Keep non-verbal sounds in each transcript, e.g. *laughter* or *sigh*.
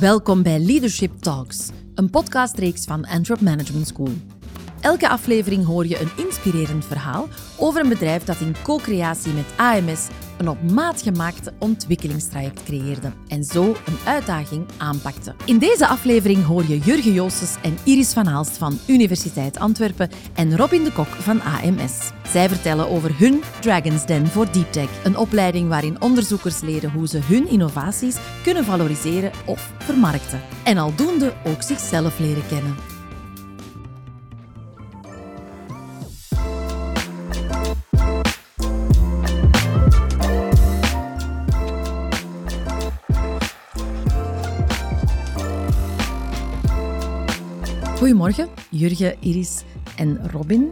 Welkom bij Leadership Talks, een podcastreeks van Antwerp Management School. Elke aflevering hoor je een inspirerend verhaal over een bedrijf dat in co-creatie met AMS een op maat gemaakte ontwikkelingstraject creëerde en zo een uitdaging aanpakte. In deze aflevering hoor je Jurgen Joostes en Iris van Haalst van Universiteit Antwerpen en Robin de Kok van AMS. Zij vertellen over hun Dragon's Den voor Deep Tech, een opleiding waarin onderzoekers leren hoe ze hun innovaties kunnen valoriseren of vermarkten. En aldoende ook zichzelf leren kennen. Goedemorgen, Jurgen, Iris en Robin.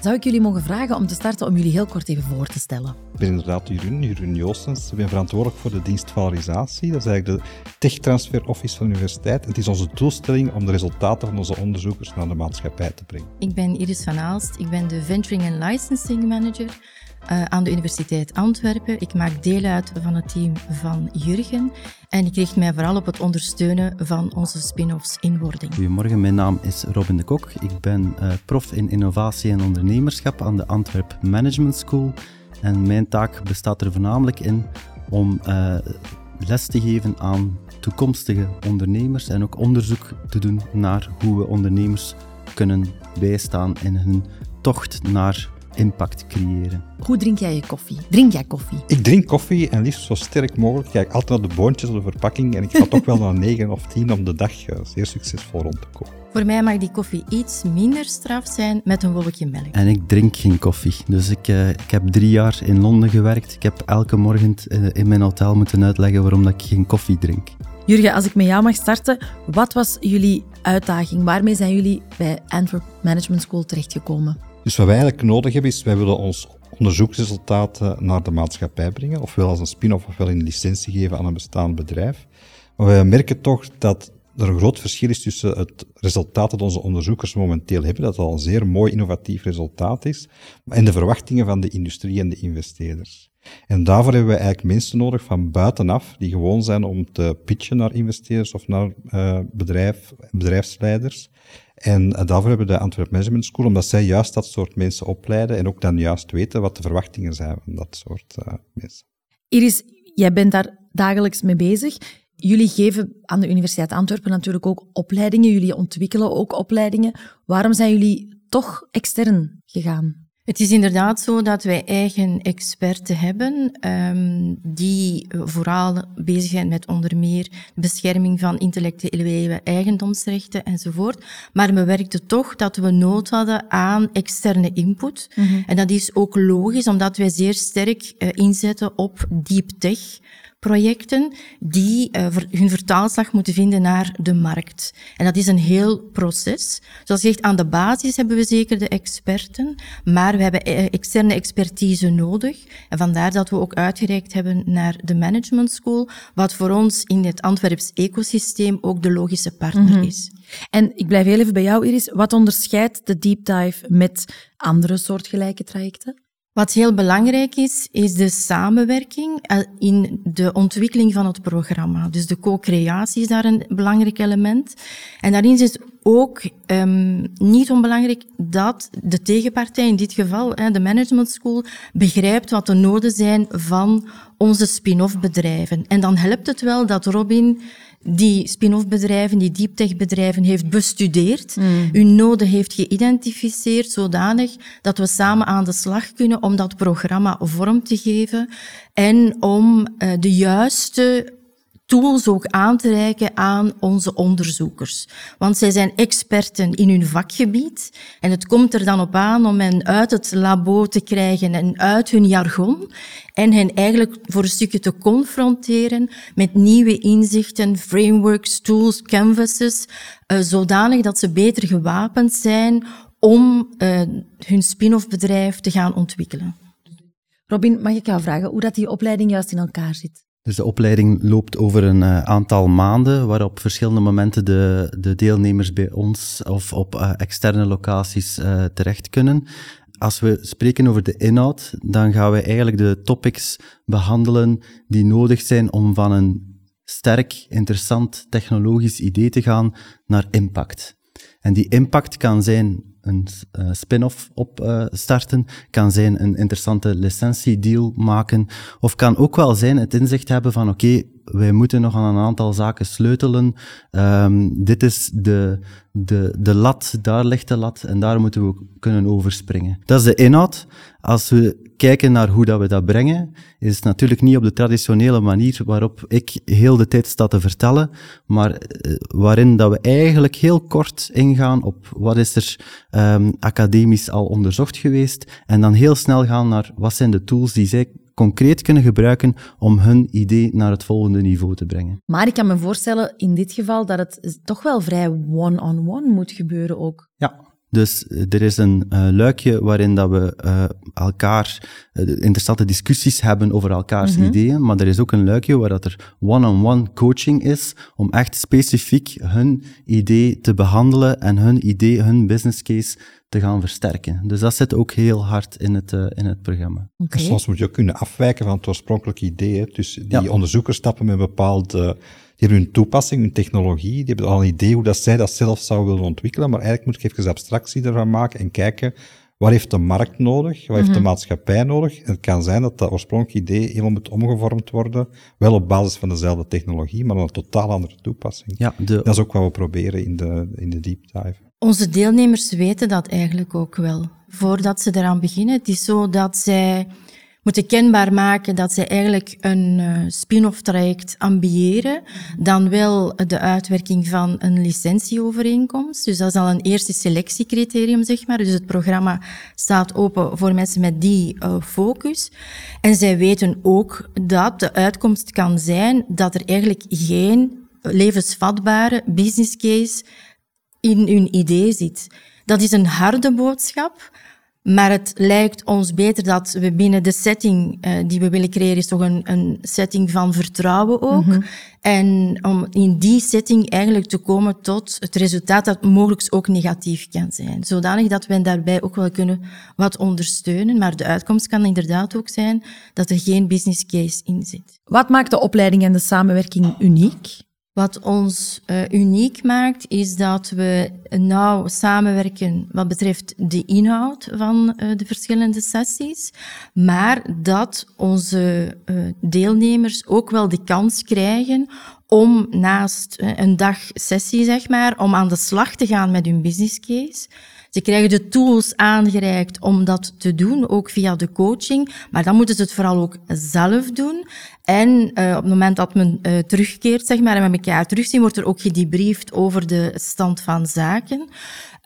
Zou ik jullie mogen vragen om te starten om jullie heel kort even voor te stellen? Ik ben inderdaad Jeroen, Jeroen Joostens. Ik ben verantwoordelijk voor de dienst valorisatie. Dat is eigenlijk de Tech Transfer Office van de universiteit. Het is onze doelstelling om de resultaten van onze onderzoekers naar de maatschappij te brengen. Ik ben Iris van Aalst. Ik ben de Venturing and Licensing Manager uh, aan de Universiteit Antwerpen. Ik maak deel uit van het team van Jurgen en ik richt mij vooral op het ondersteunen van onze spin-offs in wording. Goedemorgen, mijn naam is Robin de Kok. Ik ben uh, prof in innovatie en ondernemerschap aan de Antwerp Management School. En mijn taak bestaat er voornamelijk in om uh, les te geven aan toekomstige ondernemers en ook onderzoek te doen naar hoe we ondernemers kunnen bijstaan in hun tocht naar impact creëren. Hoe drink jij je koffie? Drink jij koffie? Ik drink koffie en liefst zo sterk mogelijk. Ik kijk altijd naar de boontjes op de verpakking en ik ga toch wel naar *laughs* 9 of 10 om de dag eh, zeer succesvol rond te komen. Voor mij mag die koffie iets minder straf zijn met een wolkje melk. En ik drink geen koffie. Dus ik, uh, ik heb drie jaar in Londen gewerkt. Ik heb elke morgen uh, in mijn hotel moeten uitleggen waarom dat ik geen koffie drink. Jurgen, als ik met jou mag starten, wat was jullie uitdaging? Waarmee zijn jullie bij Antwerp Management School terechtgekomen? Dus wat wij eigenlijk nodig hebben is, wij willen ons onderzoeksresultaten naar de maatschappij brengen, ofwel als een spin-off ofwel in licentie geven aan een bestaand bedrijf. Maar wij merken toch dat er een groot verschil is tussen het resultaat dat onze onderzoekers momenteel hebben, dat al een zeer mooi innovatief resultaat is, en de verwachtingen van de industrie en de investeerders. En daarvoor hebben we eigenlijk mensen nodig van buitenaf, die gewoon zijn om te pitchen naar investeerders of naar uh, bedrijf, bedrijfsleiders. En uh, daarvoor hebben we de Antwerp Management School, omdat zij juist dat soort mensen opleiden en ook dan juist weten wat de verwachtingen zijn van dat soort uh, mensen. Iris, jij bent daar dagelijks mee bezig. Jullie geven aan de Universiteit Antwerpen natuurlijk ook opleidingen. Jullie ontwikkelen ook opleidingen. Waarom zijn jullie toch extern gegaan? Het is inderdaad zo dat wij eigen experten hebben um, die vooral bezig zijn met onder meer bescherming van intellectuele eigendomsrechten enzovoort. Maar we werkten toch dat we nood hadden aan externe input. Mm -hmm. En dat is ook logisch, omdat wij zeer sterk uh, inzetten op deep tech projecten die uh, hun vertaalslag moeten vinden naar de markt. En dat is een heel proces. Zoals gezegd, aan de basis hebben we zeker de experten, maar we hebben eh, externe expertise nodig. En vandaar dat we ook uitgereikt hebben naar de management school, wat voor ons in het Antwerps ecosysteem ook de logische partner mm -hmm. is. En ik blijf heel even bij jou, Iris. Wat onderscheidt de deep dive met andere soortgelijke trajecten? Wat heel belangrijk is, is de samenwerking eh, in de ontwikkeling van het programma. Dus de co-creatie is daar een belangrijk element. En daarin is ook um, niet onbelangrijk dat de tegenpartij, in dit geval de management school, begrijpt wat de noden zijn van onze spin-off bedrijven. En dan helpt het wel dat Robin die spin-off bedrijven, die deep tech bedrijven heeft bestudeerd, mm. hun noden heeft geïdentificeerd, zodanig dat we samen aan de slag kunnen om dat programma vorm te geven en om uh, de juiste tools ook aan te reiken aan onze onderzoekers. Want zij zijn experten in hun vakgebied en het komt er dan op aan om hen uit het labo te krijgen en uit hun jargon en hen eigenlijk voor een stukje te confronteren met nieuwe inzichten, frameworks, tools, canvases, uh, zodanig dat ze beter gewapend zijn om uh, hun spin-off bedrijf te gaan ontwikkelen. Robin, mag ik jou vragen hoe dat die opleiding juist in elkaar zit? Dus de opleiding loopt over een uh, aantal maanden, waarop op verschillende momenten de, de deelnemers bij ons of op uh, externe locaties uh, terecht kunnen. Als we spreken over de inhoud, dan gaan we eigenlijk de topics behandelen die nodig zijn om van een sterk, interessant technologisch idee te gaan naar impact. En die impact kan zijn een uh, spin-off opstarten, uh, kan zijn een interessante licentiedeal maken, of kan ook wel zijn het inzicht hebben van oké, okay, wij moeten nog aan een aantal zaken sleutelen. Um, dit is de, de, de lat, daar ligt de lat en daar moeten we kunnen overspringen. Dat is de inhoud. Als we kijken naar hoe dat we dat brengen, is het natuurlijk niet op de traditionele manier waarop ik heel de tijd sta te vertellen, maar uh, waarin dat we eigenlijk heel kort ingaan op wat is er um, academisch al onderzocht geweest en dan heel snel gaan naar wat zijn de tools die zij concreet kunnen gebruiken om hun idee naar het volgende niveau te brengen. Maar ik kan me voorstellen in dit geval dat het toch wel vrij one-on-one moet gebeuren ook. Ja, dus er is een uh, luikje waarin dat we uh, elkaar uh, interessante discussies hebben over elkaars mm -hmm. ideeën, maar er is ook een luikje waar dat er one-on-one -on -one coaching is om echt specifiek hun idee te behandelen en hun idee, hun business case te gaan versterken. Dus dat zit ook heel hard in het, uh, in het programma. Okay. Soms moet je ook kunnen afwijken van het oorspronkelijke idee. Hè. Dus die ja. onderzoekers stappen met een bepaald... Uh, die hebben hun toepassing, hun technologie, die hebben al een idee hoe dat zij dat zelf zou willen ontwikkelen, maar eigenlijk moet ik even abstractie ervan maken en kijken wat heeft de markt nodig, wat heeft mm -hmm. de maatschappij nodig. En het kan zijn dat dat oorspronkelijke idee helemaal moet omgevormd worden, wel op basis van dezelfde technologie, maar een totaal andere toepassing. Ja, de... Dat is ook wat we proberen in de, in de deep dive. Onze deelnemers weten dat eigenlijk ook wel, voordat ze eraan beginnen. Het is zo dat zij moeten kenbaar maken dat zij eigenlijk een uh, spin-off traject ambiëren, dan wel de uitwerking van een licentieovereenkomst. Dus dat is al een eerste selectiecriterium, zeg maar. Dus het programma staat open voor mensen met die uh, focus. En zij weten ook dat de uitkomst kan zijn dat er eigenlijk geen levensvatbare business case in hun idee zit. Dat is een harde boodschap, maar het lijkt ons beter dat we binnen de setting uh, die we willen creëren, is toch een, een setting van vertrouwen ook. Mm -hmm. En om in die setting eigenlijk te komen tot het resultaat dat mogelijk ook negatief kan zijn. Zodanig dat we daarbij ook wel kunnen wat ondersteunen. Maar de uitkomst kan inderdaad ook zijn dat er geen business case in zit. Wat maakt de opleiding en de samenwerking uniek? Wat ons uh, uniek maakt, is dat we nauw samenwerken wat betreft de inhoud van uh, de verschillende sessies, maar dat onze uh, deelnemers ook wel de kans krijgen om naast een dag sessie, zeg maar, om aan de slag te gaan met hun business case. Ze krijgen de tools aangereikt om dat te doen, ook via de coaching. Maar dan moeten ze het vooral ook zelf doen. En uh, op het moment dat men uh, terugkeert, zeg maar, en we elkaar terugzien, wordt er ook gedebriefd over de stand van zaken.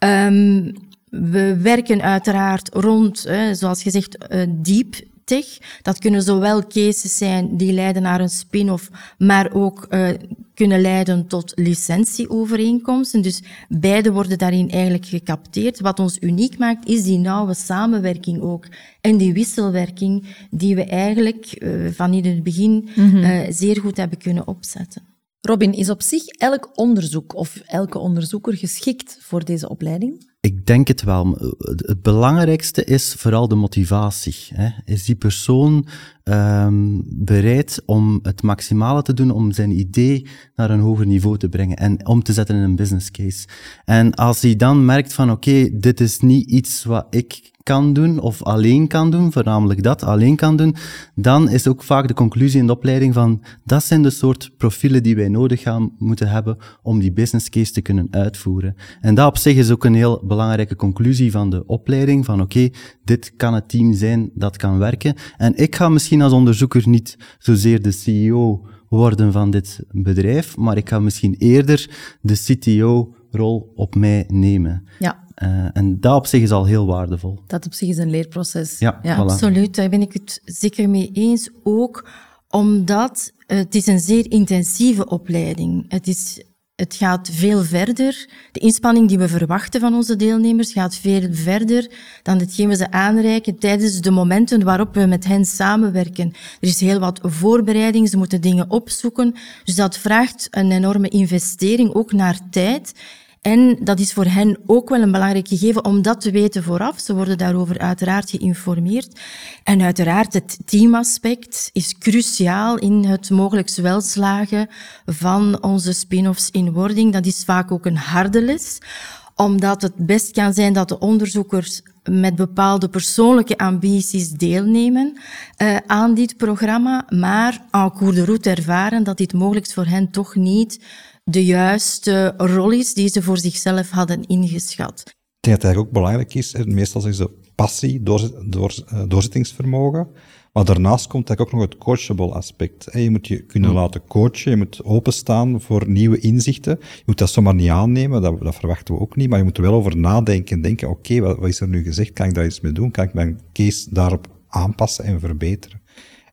Um, we werken uiteraard rond, uh, zoals gezegd, diep tech. Dat kunnen zowel cases zijn die leiden naar een spin-off, maar ook uh, kunnen leiden tot licentieovereenkomsten. Dus beide worden daarin eigenlijk gecapteerd. Wat ons uniek maakt, is die nauwe samenwerking ook. En die wisselwerking die we eigenlijk uh, van in het begin mm -hmm. uh, zeer goed hebben kunnen opzetten. Robin, is op zich elk onderzoek of elke onderzoeker geschikt voor deze opleiding? Ik denk het wel. Het belangrijkste is vooral de motivatie. Hè. Is die persoon um, bereid om het maximale te doen om zijn idee naar een hoger niveau te brengen en om te zetten in een business case? En als hij dan merkt van oké, dit is niet iets wat ik kan doen of alleen kan doen, voornamelijk dat alleen kan doen, dan is ook vaak de conclusie in de opleiding van dat zijn de soort profielen die wij nodig gaan moeten hebben om die business case te kunnen uitvoeren. En dat op zich is ook een heel belangrijke conclusie van de opleiding, van oké, dit kan het team zijn dat kan werken. En ik ga misschien als onderzoeker niet zozeer de CEO worden van dit bedrijf, maar ik ga misschien eerder de CTO-rol op mij nemen. Ja. Uh, en dat op zich is al heel waardevol. Dat op zich is een leerproces. Ja, ja. Voilà. absoluut. Daar ben ik het zeker mee eens. Ook omdat het is een zeer intensieve opleiding. Het is het gaat veel verder. De inspanning die we verwachten van onze deelnemers gaat veel verder dan hetgeen we ze aanreiken tijdens de momenten waarop we met hen samenwerken. Er is heel wat voorbereiding, ze moeten dingen opzoeken. Dus dat vraagt een enorme investering, ook naar tijd. En dat is voor hen ook wel een belangrijk gegeven om dat te weten vooraf. Ze worden daarover uiteraard geïnformeerd. En uiteraard het teamaspect is cruciaal in het mogelijk welslagen van onze spin-offs in wording. Dat is vaak ook een harde les omdat het best kan zijn dat de onderzoekers met bepaalde persoonlijke ambities deelnemen uh, aan dit programma, maar en cours de route ervaren dat dit mogelijk voor hen toch niet de juiste rol is die ze voor zichzelf hadden ingeschat. Ik denk dat het ook belangrijk is, meestal zeggen ze passie, eh, doorzettingsvermogen, maar daarnaast komt eigenlijk ook nog het coachable aspect. Je moet je kunnen laten coachen, je moet openstaan voor nieuwe inzichten. Je moet dat zomaar niet aannemen, dat, dat verwachten we ook niet, maar je moet er wel over nadenken en denken, oké, wat, wat, is er nu gezegd? Kan ik daar iets mee doen? Kan ik mijn case daarop aanpassen en verbeteren?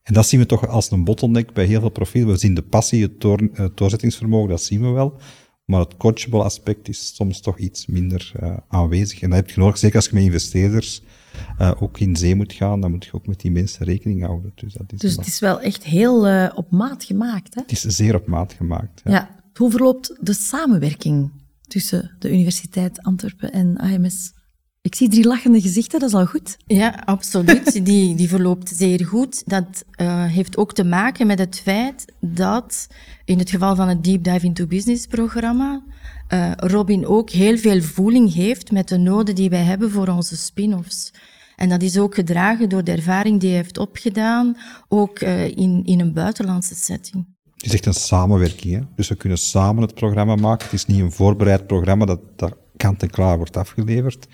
En dat zien we toch als een bottleneck bij heel veel profielen. We zien de passie, het, het doorzettingsvermogen, dat zien we wel. Maar het coachable aspect is soms toch iets minder uh, aanwezig. En dat heb je nodig, zeker als je met investeerders uh, ook in zee moet gaan, dan moet je ook met die mensen rekening houden. Dus, dat is dus het is wel echt heel uh, op maat gemaakt. Hè? Het is zeer op maat gemaakt. Ja. ja. Hoe verloopt de samenwerking tussen de Universiteit Antwerpen en AMS? Ik zie drie lachende gezichten, dat is al goed. Ja, absoluut. *laughs* Die, die verloopt zeer goed. Dat uh, heeft ook te maken met het feit dat in het geval van het Deep Dive into Business programma uh, Robin ook heel veel voeling heeft met de noden die wij hebben voor onze spin-offs. En dat is ook gedragen door de ervaring die hij heeft opgedaan, ook uh, in, in een buitenlandse setting. Het is echt een samenwerking. Hè? Dus we kunnen samen het programma maken. Het is niet een voorbereid programma dat, dat kant en klaar wordt afgeleverd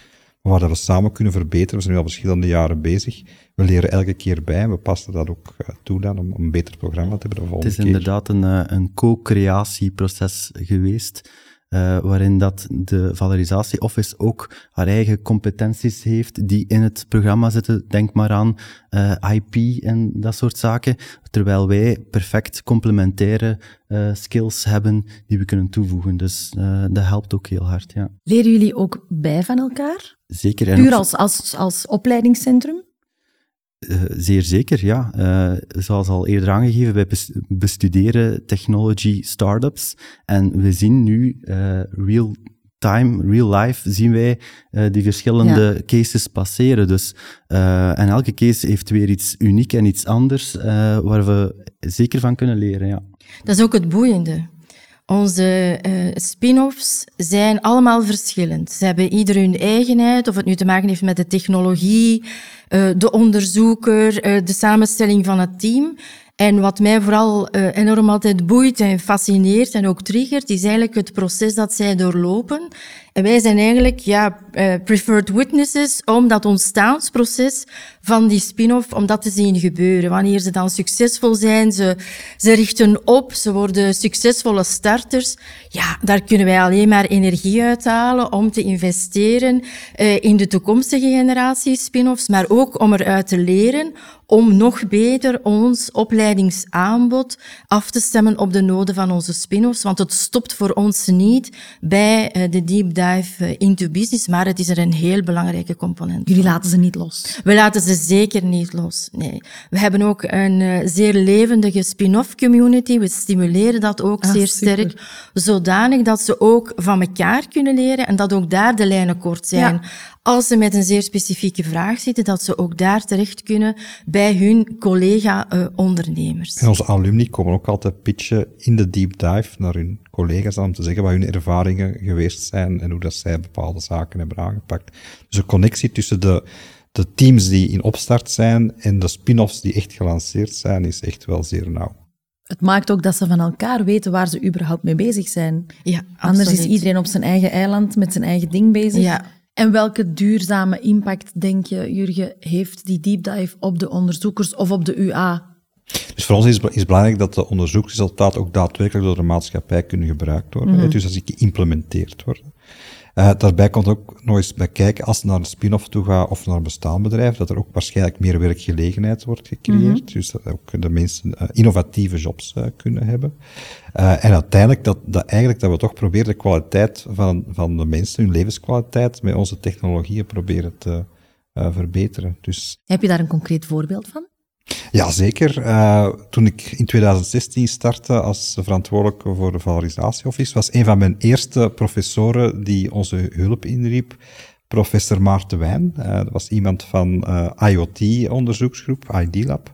waar we samen kunnen verbeteren. We zijn nu al verschillende jaren bezig. We leren elke keer bij en we passen dat ook eh, toe dan om, een beter programma te hebben. Het is inderdaad een, eh, een co-creatieproces geweest. Uh, waarin dat de Valorisatie Office ook haar eigen competenties heeft die in het programma zitten. Denk maar aan uh, IP en dat soort zaken. Terwijl wij perfect complementaire uh, skills hebben die we kunnen toevoegen. Dus dat helpt ook heel hard, ja. Leren jullie ook bij van elkaar? Zeker. En Puur als, als, als opleidingscentrum? Uh, zeer zeker, ja. Uh, zoals al eerder aangegeven, wij bestuderen technology startups en we zien nu uh, real time, real life, zien wij die verschillende ja. cases passeren. Dus, en elke case heeft weer iets uniek en iets anders waar we zeker van kunnen leren, ja. Dat is ook het boeiende. Onze uh, spin-offs zijn allemaal verschillend. Ze hebben ieder hun eigenheid, of het nu te maken heeft met de technologie, uh, de onderzoeker, uh, de samenstelling van het team. En wat mij vooral enorm altijd boeit en fascineert en ook triggert, is eigenlijk het proces dat zij doorlopen en wij zijn eigenlijk ja, preferred witnesses om dat ontstaansproces van die spin-off, om dat te zien gebeuren. Wanneer ze dan succesvol zijn, ze, ze richten op, ze worden succesvolle starters. Ja, daar kunnen wij alleen maar energie uithalen om te investeren uh, in de toekomstige generatie spin-offs, maar ook om eruit te leren om nog beter ons opleidingsaanbod af te stemmen op de noden van onze spin-offs. Want het stopt voor ons niet bij uh, de deep dive eh, into business, maar het is er een heel belangrijke component. Jullie laten ze niet los? We laten ze zeker niet los, nee. We hebben ook een uh, zeer levendige spin-off community. We stimuleren dat ook ah, zeer super. sterk, zodanig dat ze ook van elkaar kunnen leren en dat ook daar de lijnen kort zijn. Ja als ze met een zeer specifieke vraag zitten, dat ze ook daar terecht kunnen bij hun collega-ondernemers. en onze alumni komen ook altijd pitchen in de deep dive naar hun collega's om te zeggen wat hun ervaringen geweest zijn en hoe dat zij bepaalde zaken hebben aangepakt. Dus een connectie tussen de, de teams die in opstart zijn en de spin-offs die echt gelanceerd zijn, is echt wel zeer nauw. Het maakt ook dat ze van elkaar weten waar ze überhaupt mee bezig zijn. Ja, Anders is iedereen op zijn eigen eiland met zijn eigen ding bezig. Ja. En welke duurzame impact, denk je, Jurgen, heeft die deep dive op de onderzoekers of op de UA? Dus voor ons is het belangrijk dat de onderzoeksresultaten ook daadwerkelijk door de maatschappij kunnen gebruikt worden. Mm -hmm. Dus dat ze geïmplementeerd worden. Uh, daarbij komt ook nog eens bij kijken, als je naar een spin-off toe gaat of naar een bestaand bedrijf, dat er ook waarschijnlijk meer werkgelegenheid wordt gecreëerd. Mm -hmm. Dus dat ook de mensen uh, innovatieve jobs uh, kunnen hebben. en uiteindelijk dat, dat eigenlijk dat we toch proberen de kwaliteit van, van de mensen, hun levenskwaliteit, met onze technologieën proberen te verbeteren. Dus... Heb je daar een concreet voorbeeld van? Ja, zeker. Uh, toen ik in 2016 startte als verantwoordelijke voor de valorisatieoffice, was een van mijn eerste professoren die onze hulp inriep, professor Maarten Wijn. Uh, dat was iemand van uh, IoT-onderzoeksgroep, ID Lab.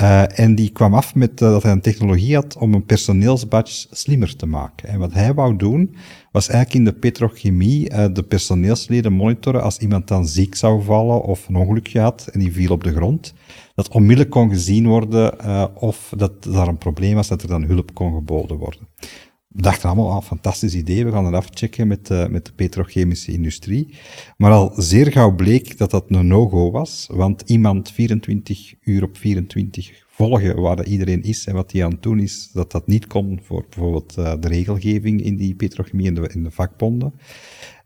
Uh, en die kwam af met uh, dat hij een technologie had om een personeelsbadge slimmer te maken. En wat hij wou doen, was eigenlijk in de petrochemie uh, de personeelsleden monitoren als iemand dan ziek zou vallen of een ongelukje had en die viel op de grond. Dat onmiddellijk kon gezien worden of dat daar een probleem was, dat er dan hulp kon geboden worden. Dachten allemaal, ah, fantastisch idee, we gaan het afchecken met, uh, met de petrochemische industrie. Maar al zeer gauw bleek dat dat een no-go was, want iemand 24 uur op 24 volgen waar iedereen is en wat hij aan het doen is, dat dat niet kon voor bijvoorbeeld uh, de regelgeving in die petrochemie en de, in de vakbonden.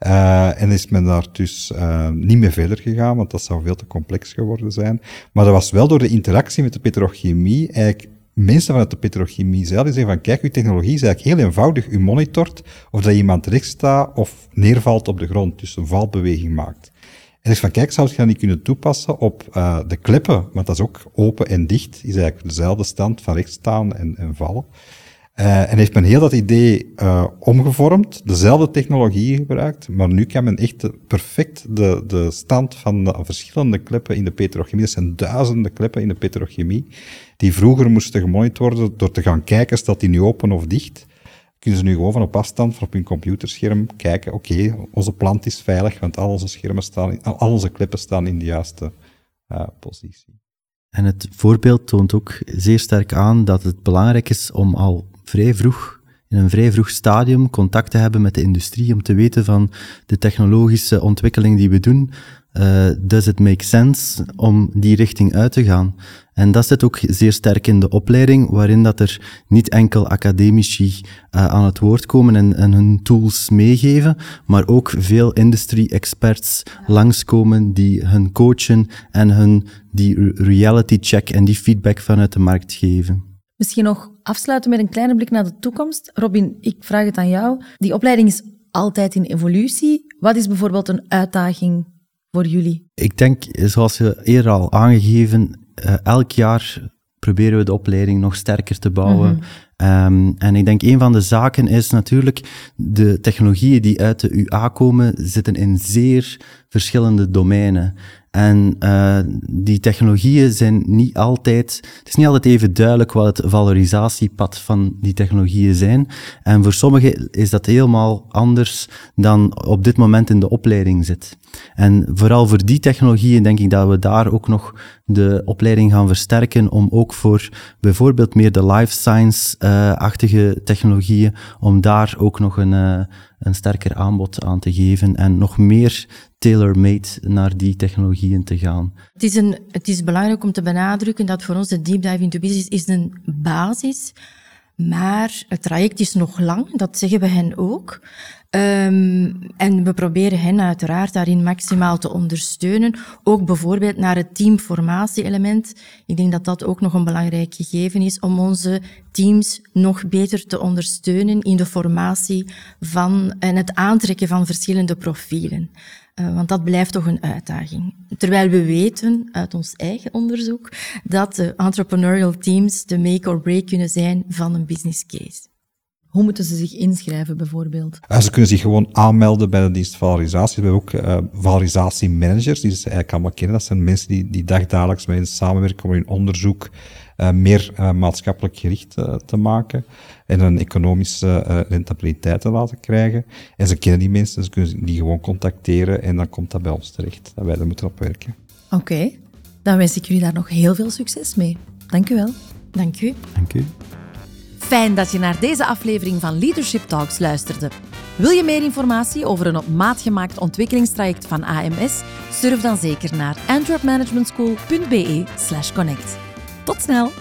Uh, en is men daar dus niet meer verder gegaan, want dat zou veel te complex geworden zijn. Maar dat was wel door de interactie met de petrochemie eigenlijk mensen vanuit de petrochemie zelf die zeggen van kijk, uw technologie is eigenlijk heel eenvoudig. U monitort of dat iemand recht staat of neervalt op de grond, dus een valbeweging maakt. En is van kijk, zou je dat niet kunnen toepassen op uh, de kleppen, want dat is ook open en dicht, is eigenlijk dezelfde stand van recht staan en, en vallen. Uh, en heeft men heel dat idee uh, omgevormd, dezelfde technologie gebruikt, maar nu kan men echt perfect de, de stand van de verschillende kleppen in de petrochemie, dat zijn duizenden kleppen in de petrochemie, die vroeger moesten gemonitord worden door te gaan kijken, staat die nu open of dicht, kunnen ze nu gewoon van op afstand, van op hun computerscherm, kijken, oké, onze plant is veilig, want al onze schermen staan, al onze kleppen staan in de juiste uh, positie. En het voorbeeld toont ook zeer sterk aan dat het belangrijk is om al vrij vroeg, in een vrij vroeg stadium, contact te hebben met de industrie om te weten van de technologische ontwikkeling die we doen, uh, does it make sense om die richting uit te gaan? En dat zit ook zeer sterk in de opleiding, waarin dat er niet enkel academici uh, aan het woord komen en, en, hun tools meegeven, maar ook veel industry-experts langskomen die hun coachen en hun die reality check en die feedback vanuit de markt geven. Misschien nog afsluiten met een kleine blik naar de toekomst. Robin, ik vraag het aan jou. Die opleiding is altijd in evolutie. Wat is bijvoorbeeld een uitdaging voor jullie? Ik denk, zoals je eerder al aangegeven, uh, elk jaar proberen we de opleiding nog sterker te bouwen. Mm -hmm. Um, en ik denk een van de zaken is natuurlijk de technologieën die uit de UA komen, zitten in zeer verschillende domeinen. En uh, die technologieën zijn niet altijd, het is niet altijd even duidelijk wat het valorisatiepad van die technologieën zijn. En voor sommigen is dat helemaal anders dan op dit moment in de opleiding zit. En vooral voor die technologieën denk ik dat we daar ook nog de opleiding gaan versterken om ook voor bijvoorbeeld meer de life science-achtige uh, technologieën, om daar ook nog een, uh, een sterker aanbod aan te geven en nog meer tailor-made naar die technologieën te gaan. Het is, een, het is belangrijk om te benadrukken dat voor ons de deep dive into business is een basis, maar het traject is nog lang, dat zeggen we hen ook. Um, en we proberen hen uiteraard daarin maximaal te ondersteunen. Ook bijvoorbeeld naar het teamformatie-element. Ik denk dat dat ook nog een belangrijk gegeven is om onze teams nog beter te ondersteunen in de formatie van en het aantrekken van verschillende profielen. Uh, want dat blijft toch een uitdaging. Terwijl we weten uit ons eigen onderzoek dat de entrepreneurial teams de make or break kunnen zijn van een business case. Hoe moeten ze zich inschrijven bijvoorbeeld? Uh, ze kunnen zich gewoon aanmelden bij de dienst valorisatie. We hebben ook uh, valorisatiemanagers, die ze eigenlijk allemaal kennen. Dat zijn mensen die, die dagdagelijks met hen samenwerken om hun onderzoek uh, meer maatschappelijk gericht te maken en een economische rentabiliteit te laten krijgen. En ze kennen die mensen, ze kunnen die gewoon contacteren en dan komt dat bij ons terecht, dat wij er moeten op werken. Oké, okay. dan wens ik jullie daar nog heel veel succes mee. Dank u wel. Dank u. Dank u. Fijn dat je naar deze aflevering van Leadership Talks luisterde. Wil je meer informatie over een op maat gemaakt ontwikkelingstraject van AMS? Surf dan zeker naar antwerpmanagementschool.be/connect. Tot snel!